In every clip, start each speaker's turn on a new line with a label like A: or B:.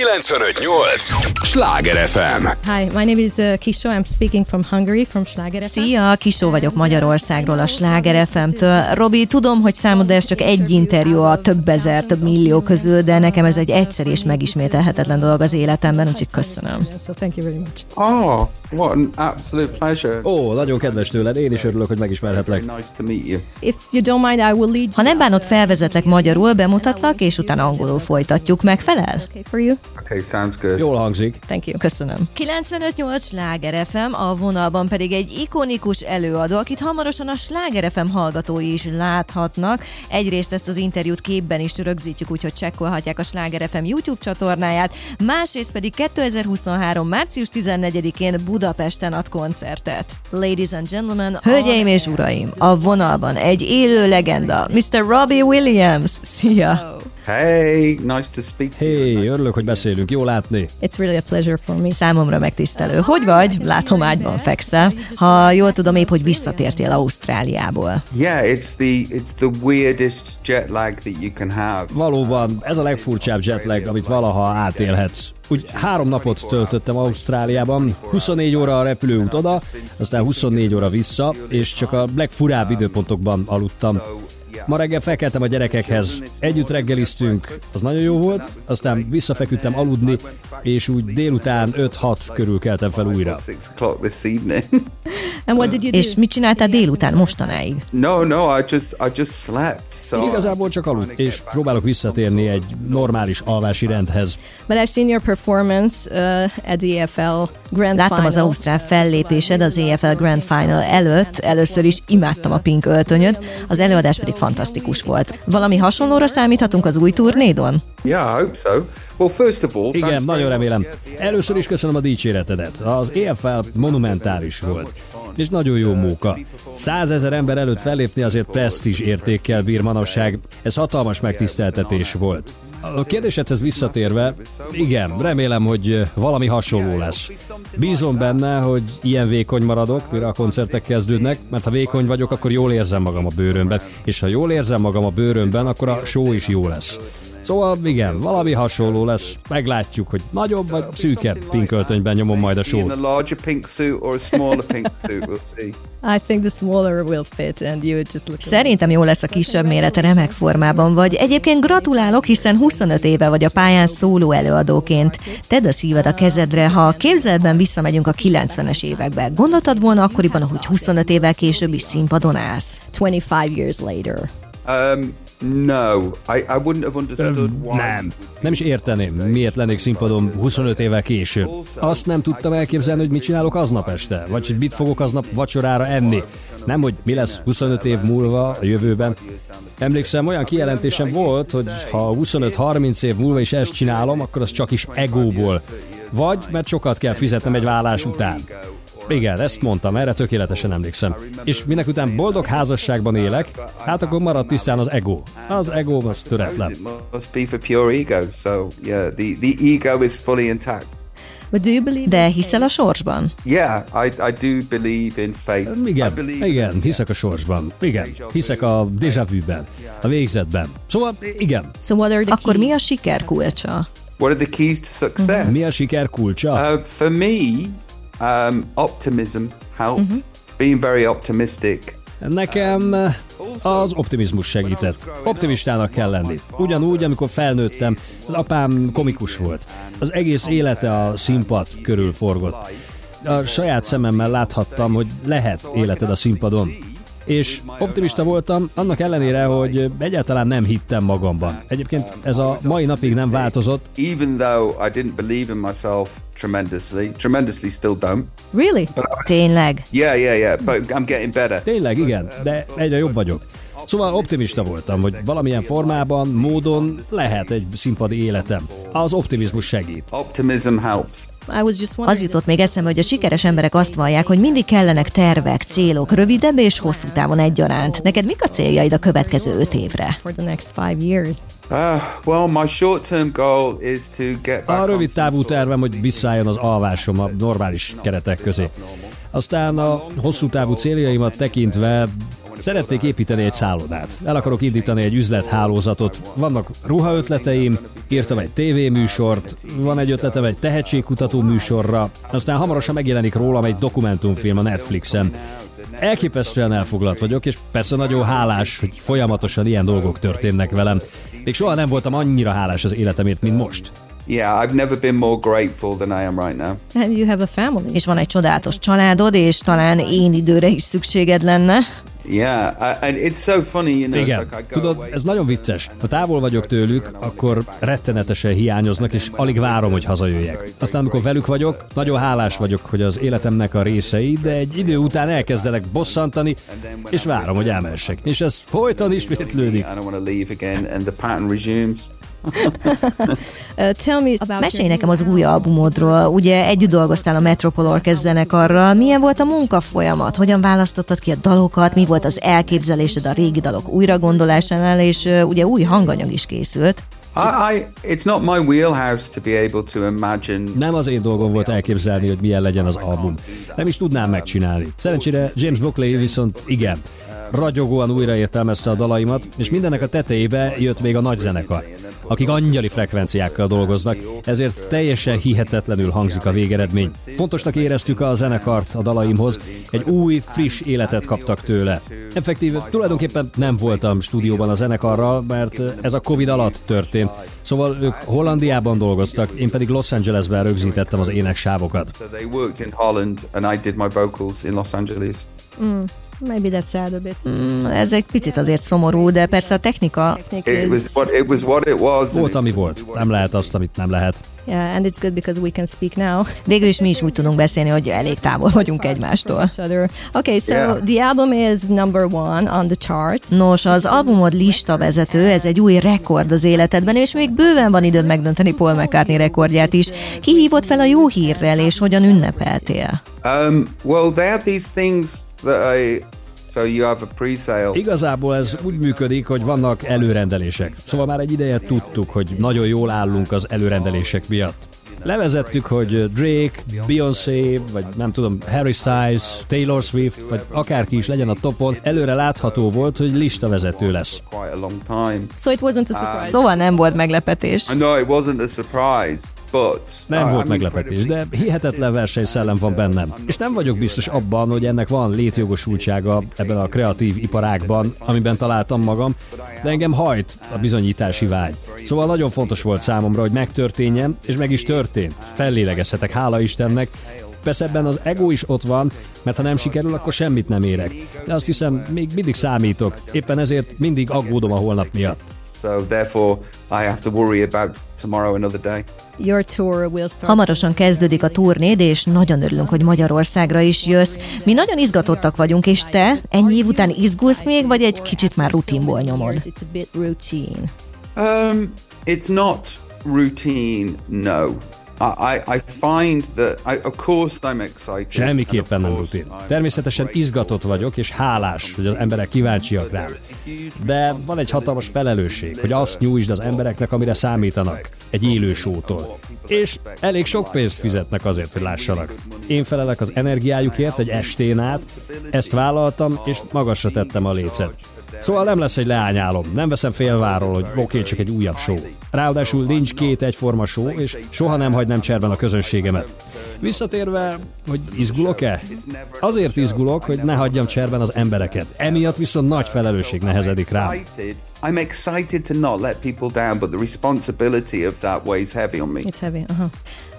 A: 958! Sláger FM!
B: Hi, my name is uh, Kisho. I'm speaking from Hungary, from Schlager FM.
C: Szia, Kisó vagyok Magyarországról, a Sláger FM-től. Robi, tudom, hogy számodra ez csak egy interjú a több ezer, több millió közül, de nekem ez egy egyszer és megismételhetetlen dolog az életemben, úgyhogy köszönöm.
B: So thank you very much.
D: Oh, what an absolute pleasure.
E: Ó, nagyon kedves tőled, én is örülök, hogy megismerhetlek.
D: Very nice to meet you.
B: If you don't mind, I will lead
C: Ha nem bánod, felvezetlek magyarul, bemutatlak, és utána angolul folytatjuk. Megfelel?
B: Okay for you?
D: Okay, sounds good.
E: Jól hangzik.
B: Thank you.
C: Köszönöm. 95.8 Sláger FM, a vonalban pedig egy ikonikus előadó, akit hamarosan a Sláger FM hallgatói is láthatnak. Egyrészt ezt az interjút képben is rögzítjük, úgyhogy csekkolhatják a Sláger FM YouTube csatornáját, másrészt pedig 2023. március 14-én Budapesten ad koncertet. Ladies and gentlemen, hölgyeim és uraim, a vonalban egy élő legenda, Mr. Robbie Williams. Szia!
D: Hey, nice to speak to you.
E: Hé, örülök, hogy beszélünk, jó látni.
B: It's really a pleasure for me.
C: Számomra megtisztelő. Hogy vagy? Látom ágyban fekszel. Ha jól tudom, épp hogy visszatértél Ausztráliából.
D: Yeah, it's the it's the weirdest jet lag that you can have.
E: Valóban, ez a legfurcsább jetlag, amit valaha átélhetsz. Úgy három napot töltöttem Ausztráliában, 24 óra a repülőút oda, aztán 24 óra vissza, és csak a legfurább időpontokban aludtam. Ma reggel felkeltem a gyerekekhez, együtt reggeliztünk, az nagyon jó volt, aztán visszafeküdtem aludni, és úgy délután 5-6 körül keltem fel újra.
C: És mit csináltál délután mostanáig?
D: no, no, I just I just slept. So
E: Igazából csak alud, és próbálok visszatérni egy normális alvási rendhez.
B: But I've seen your performance uh, at the EFL Grand
C: Láttam az
B: Final.
C: Ausztrál fellépésed az EFL Grand Final előtt, először is imádtam a pink öltönyöd, az előadás pedig fantasztikus volt. Valami hasonlóra számíthatunk az új turnédon?
E: Igen, nagyon remélem. Először is köszönöm a dicséretedet. Az EFL monumentális volt, és nagyon jó móka. Százezer ember előtt fellépni azért presztízs értékkel bír manapság. Ez hatalmas megtiszteltetés volt. A kérdésedhez visszatérve, igen, remélem, hogy valami hasonló lesz. Bízom benne, hogy ilyen vékony maradok, mire a koncertek kezdődnek, mert ha vékony vagyok, akkor jól érzem magam a bőrömben, és ha jól érzem magam a bőrömben, akkor a show is jó lesz. Szóval igen, valami hasonló lesz. Meglátjuk, hogy nagyobb vagy szűkebb pinköltönyben nyomom majd a sót.
B: I think the smaller will fit and you just look
C: Szerintem jó lesz a kisebb mérete, remek formában vagy. Egyébként gratulálok, hiszen 25 éve vagy a pályán szóló előadóként. Tedd a szíved a kezedre, ha a képzeletben visszamegyünk a 90-es évekbe. Gondoltad volna akkoriban, hogy 25 évvel később is színpadon állsz?
B: 25 years later.
D: Um, no, I, I wouldn't have understood why.
E: Nem. Nem is érteném, miért lennék színpadon 25 évvel később. Azt nem tudtam elképzelni, hogy mit csinálok aznap este, vagy hogy mit fogok aznap vacsorára enni. Nem, hogy mi lesz 25 év múlva a jövőben. Emlékszem, olyan kijelentésem volt, hogy ha 25-30 év múlva is ezt csinálom, akkor az csak is egóból. Vagy mert sokat kell fizetnem egy vállás után. Igen, ezt mondtam, erre tökéletesen emlékszem. És minek után boldog házasságban élek, hát akkor marad tisztán az ego. Az ego az töretlen.
D: It must be for pure ego. So yeah, the, the ego is fully intact.
B: But do you believe
C: De hiszel a sorsban?
D: Yeah, I, I do believe in fate. I
E: Igen,
D: believe
E: igen, hiszek a sorsban. Igen, hiszek a déjà vu-ben, a végzetben. Szóval igen,
B: So what are the
C: Akkor mi a siker kulcsa?
D: What are the keys to success?
E: mi a siker kulcsa?
D: Uh, for me, um, optimism helped. Being very optimistic.
E: Nekem eh, az optimizmus segített. Optimistának kell lenni. Ugyanúgy, amikor felnőttem, az apám komikus volt. Az egész élete a színpad körül forgott. A saját szememmel láthattam, hogy lehet életed a színpadon. És optimista voltam, annak ellenére, hogy egyáltalán nem hittem magamban. Egyébként ez a mai napig nem változott,
D: Even though I didn't believe in myself tremendously, tremendously still don't.
B: Really?
C: Tényleg?
D: Yeah, yeah, yeah. But I'm getting better.
E: Tényleg, igen, de egyre jobb vagyok. Szóval optimista voltam, hogy valamilyen formában, módon lehet egy színpadi életem. Az optimizmus segít.
D: Optimism helps.
C: Az jutott még eszembe, hogy a sikeres emberek azt vallják, hogy mindig kellenek tervek, célok, rövidebb és hosszú távon egyaránt. Neked mik a céljaid a következő öt évre?
B: for the next five years.
D: Well, my short-term goal is to get back
E: A
D: on
E: rövid távú tervem, hogy visszaálljon az alvásom a normális keretek közé. Aztán a hosszú távú céljaimat tekintve Szeretnék építeni egy szállodát. El akarok indítani egy üzlethálózatot. Vannak ruhaötleteim, írtam egy tévéműsort, van egy ötletem egy tehetségkutató műsorra, aztán hamarosan megjelenik rólam egy dokumentumfilm a Netflixen. Elképesztően elfoglalt vagyok, és persze nagyon hálás, hogy folyamatosan ilyen dolgok történnek velem. Még soha nem voltam annyira hálás az életemért, mint most.
D: Yeah, I've never been more grateful than I am right now.
B: And you have a family.
C: És van egy csodálatos családod, és talán én időre is szükséged lenne.
E: Igen, tudod, ez nagyon vicces. Ha távol vagyok tőlük, akkor rettenetesen hiányoznak, és alig várom, hogy hazajöjjek. Aztán, amikor velük vagyok, nagyon hálás vagyok, hogy az életemnek a részei, de egy idő után elkezdenek bosszantani, és várom, hogy elmehessek. És ez folyton ismétlődik.
B: Tell me about
C: Mesélj nekem az új albumodról. Ugye együtt dolgoztál a Metropol Orkest zenekarral. Milyen volt a munkafolyamat? Hogyan választottad ki a dalokat? Mi volt az elképzelésed a régi dalok újragondolásánál? És ugye új hanganyag is készült.
E: Nem az én dolgom volt elképzelni, hogy milyen legyen az album. Nem is tudnám megcsinálni. Szerencsére James Buckley viszont igen. Ragyogóan újraértelmezte a dalaimat, és mindennek a tetejébe jött még a nagy zenekar, akik angyali frekvenciákkal dolgoznak, ezért teljesen hihetetlenül hangzik a végeredmény. Fontosnak éreztük a zenekart a dalaimhoz, egy új, friss életet kaptak tőle. Effektív, tulajdonképpen nem voltam stúdióban a zenekarral, mert ez a Covid alatt történt, szóval ők Hollandiában dolgoztak, én pedig Los Angelesben rögzítettem az éneksávokat.
D: So
B: Maybe that's sad a bit.
C: Mm, Ez egy picit azért szomorú, de persze a technika
E: Volt, ami volt. Nem lehet azt, amit nem lehet.
B: yeah, and it's good because we can speak now.
C: Végül is mi is úgy tudunk beszélni, hogy elég távol vagyunk egymástól.
B: Each other. Okay, so
D: Yeah.
B: the album is number one on the charts.
C: Nos, az albumod lista vezető, ez egy új rekord az életedben, és még bőven van időd megdönteni Paul McCartney rekordját is. Ki hívott fel a jó hírrel, és hogyan ünnepeltél?
D: Um, well, they have these things. So you have a pre-sale.
E: Igazából ez úgy működik, hogy vannak előrendelések. Szóval már egy ideje tudtuk, hogy nagyon jól állunk az előrendelések miatt. Levezettük, hogy Drake, Beyoncé, vagy nem tudom, Harry Styles, Taylor Swift, vagy akárki is legyen a topon, előre látható volt, hogy listavezető lesz.
D: Quite a long time.
B: So it wasn't a surprise.
C: Szóval nem volt meglepetés.
E: Nem
D: uh,
E: volt
D: I'm
E: meglepetés, de hihetetlen versenyszellem van bennem. És nem vagyok biztos abban, hogy ennek van létjogosultsága ebben a kreatív iparágban, amiben találtam magam, de engem hajt a bizonyítási vágy. Szóval nagyon fontos volt számomra, hogy megtörténjen, és meg is történt. Fellélegezhetek, hála Istennek. Persze ebben az ego is ott van, mert ha nem sikerül, akkor semmit nem érek. De azt hiszem, még mindig számítok. Éppen ezért mindig aggódom a holnap miatt.
D: So therefore, I have to worry about tomorrow another day.
B: Your tour will start.
C: Hamarosan kezdődik a turnéd, és nagyon örülünk, hogy Magyarországra is jössz. Mi nagyon izgatottak vagyunk, és te ennyi év után izgulsz még, vagy egy kicsit már rutinból nyomod?
B: It's a bit routine.
D: Um, it's not routine. No, I, I, I find that. I, of course, I'm excited.
E: Semmiképpen nem rutin. Természetesen izgatott vagyok, és hálás, hogy az emberek kíváncsiak rám. De van egy hatalmas felelősség, hogy azt nyújtsd az embereknek, amire számítanak, egy élő sótól. És elég sok pénzt fizetnek azért, hogy lássanak. Én felelek az energiájukért egy estén át, ezt vállaltam, és magasra tettem a lécet. Szóval nem lesz egy leányálom, nem veszem félváról, hogy oké, okay, csak egy újabb show. Ráadásul nincs két egyforma show, és soha nem hagynám cserben a közönségemet. Visszatérve, hogy izgulok-e? Azért izgulok, hogy ne hagyjam cserben az embereket. Emiatt viszont nagy felelősség nehezedik rám.
D: excited. I'm excited to not let people down, but the responsibility of that weighs heavy on me.
B: It's heavy. Uh-huh.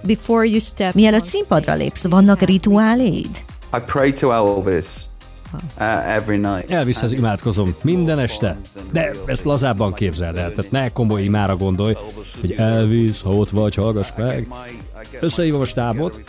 B: Before you step
C: Mielőtt színpadra lépsz, vannak rituáléid?
D: I pray to Elvis every night.
E: Elviszhez imádkozom minden este, de ezt lazábban képzeld el, tehát ne komoly imára gondolj, hogy Elvis, ha ott vagy, hallgass meg. Összehívom a stábot,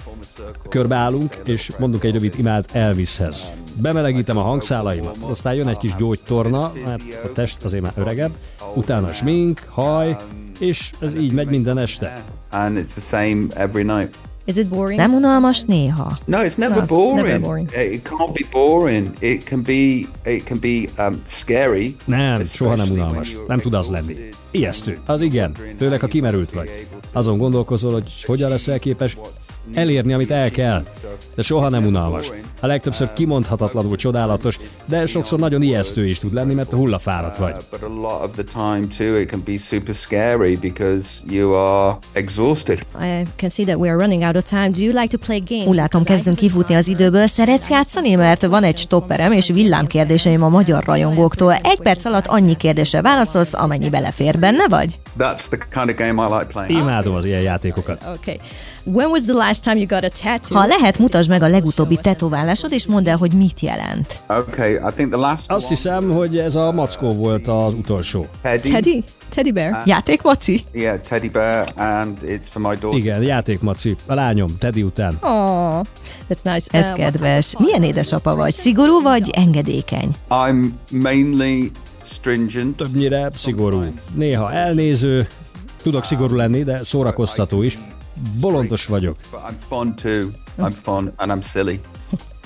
E: körbeállunk, és mondunk egy rövid imát Elvishez. Bemelegítem a hangszálaimat, aztán jön egy kis gyógytorna, mert a test azért már öregebb, utána smink, haj, és ez így megy minden este.
D: And it's the same every night.
B: Is it boring?
C: Nem unalmas néha?
D: No, it's never
B: No,
D: boring.
B: never boring.
D: It can't be boring. It can be. It can be um, scary.
E: Nem, soha nem unalmas. Nem tud az lenni. Ijesztő. Az igen, főleg ha kimerült vagy. Azon gondolkozol, hogy hogyan leszel képes elérni, amit el kell. De soha nem unalmas. A legtöbbször kimondhatatlanul csodálatos, de sokszor nagyon ijesztő is tud lenni, mert a hullafáradt vagy.
D: Uh?
C: Úgy látom, kezdünk kifutni az időből. Szeretsz játszani? Mert van egy stopperem és villámkérdéseim a magyar rajongóktól. Egy perc alatt annyi kérdésre válaszolsz, amennyi belefér. Benne vagy?
E: Imádom az ilyen játékokat.
B: Okay. When was the last time you got a tattoo?
C: Ha lehet, mutasd meg a legutóbbi tetoválásod, és mondd el, hogy mit jelent.
D: Okay, I think the last
E: Azt hiszem, hogy ez a mackó volt az utolsó.
D: Teddy.
B: Teddy? Teddy bear?
C: Játék, Maci?
D: Yeah, teddy bear, and it's for my daughter.
E: Igen, játékmaci. A lányom, Teddy után.
B: Aw, that's nice.
C: Ez
B: Uh,
C: kedves. Milyen édesapa vagy? Szigorú vagy engedékeny?
D: I'm mainly stringent.
E: Többnyire szigorú. Néha elnéző, tudok szigorú lenni, de szórakoztató is. Bolondos vagyok.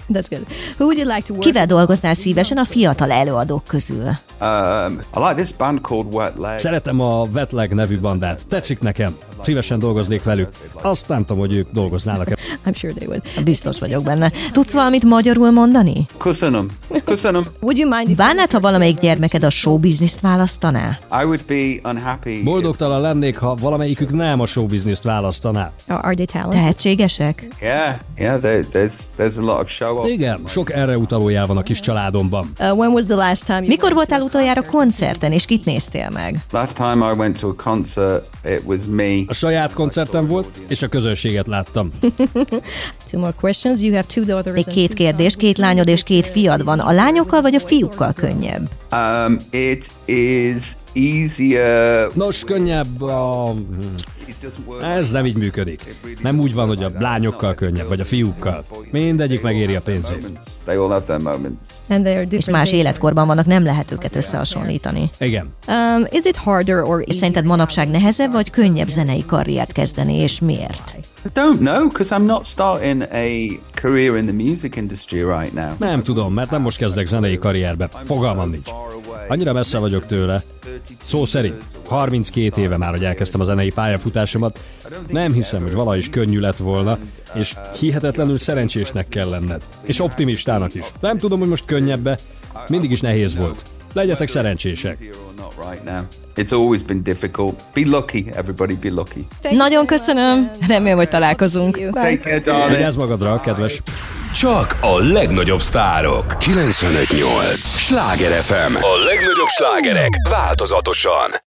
B: That's good. Who would you like to work
C: Kivel dolgoznál szívesen a fiatal előadók közül?
D: Um, I like this band called Wet Leg.
E: Szeretem a Wetleg nevű bandát. Tetszik nekem. Szívesen dolgoznék velük. Azt nem tudom, hogy ők dolgoznának-e.
B: I'm sure they would.
C: Biztos vagyok benne. Tudsz valamit magyarul mondani?
D: Köszönöm. Köszönöm.
B: Would you mind
C: Bánnád, ha valamelyik gyermeked a showbizniszt választaná?
D: I would be unhappy.
E: Boldogtalan lennék, ha valamelyikük nem a showbizniszt választaná.
B: are are they talented?
C: Tehetségesek?
D: Yeah, yeah. There, there's there's a lot of show off.
E: Igen, sok erre utaló jel van a kis családomban.
B: Uh, when was the last time
C: Mikor voltál
B: a
C: utoljára koncerten, és kit néztél meg?
D: Last time I went to a concert, it was me.
E: A saját koncertem volt, és a közönséget láttam.
B: Two more questions. You have two daughters
C: Még két
B: two
C: kérdés, két lányod és két fiad van. A lányokkal vagy a fiúkkal könnyebb?
D: Um, it is.
E: Nos, könnyebb a... Ez nem így működik. Nem úgy van, hogy a lányokkal könnyebb, vagy a fiúkkal. Mindegyik megéri a pénzét.
C: És más életkorban vannak, nem lehet őket összehasonlítani.
E: Igen.
B: Um, is it harder or
C: szerinted manapság nehezebb, vagy könnyebb zenei karriert kezdeni, és miért?
D: I don't know because I'm not starting a career in the music industry right now.
E: Nem tudom, mert nem most kezdek zenei karrierbe. Fogalmam nincs. Annyira messze vagyok tőle. Szó szerint, 32 éve már, hogy elkezdtem a zenei pályafutásomat. Nem hiszem, hogy valaha is könnyű lett volna, és hihetetlenül szerencsésnek kell lenned. És optimistának is. Nem tudom, hogy most könnyebbe, mindig is nehéz volt. Legyetek szerencsések.
D: It's always been difficult. Be lucky, everybody. Be lucky.
C: Nagyon köszönöm, remélem, hogy találkozunk.
D: Take care, darling.
E: Vigyázz magadra, kedves.
A: Csak a legnagyobb sztárok. 95.8. Sláger FM. A legnagyobb slágerek változatosan.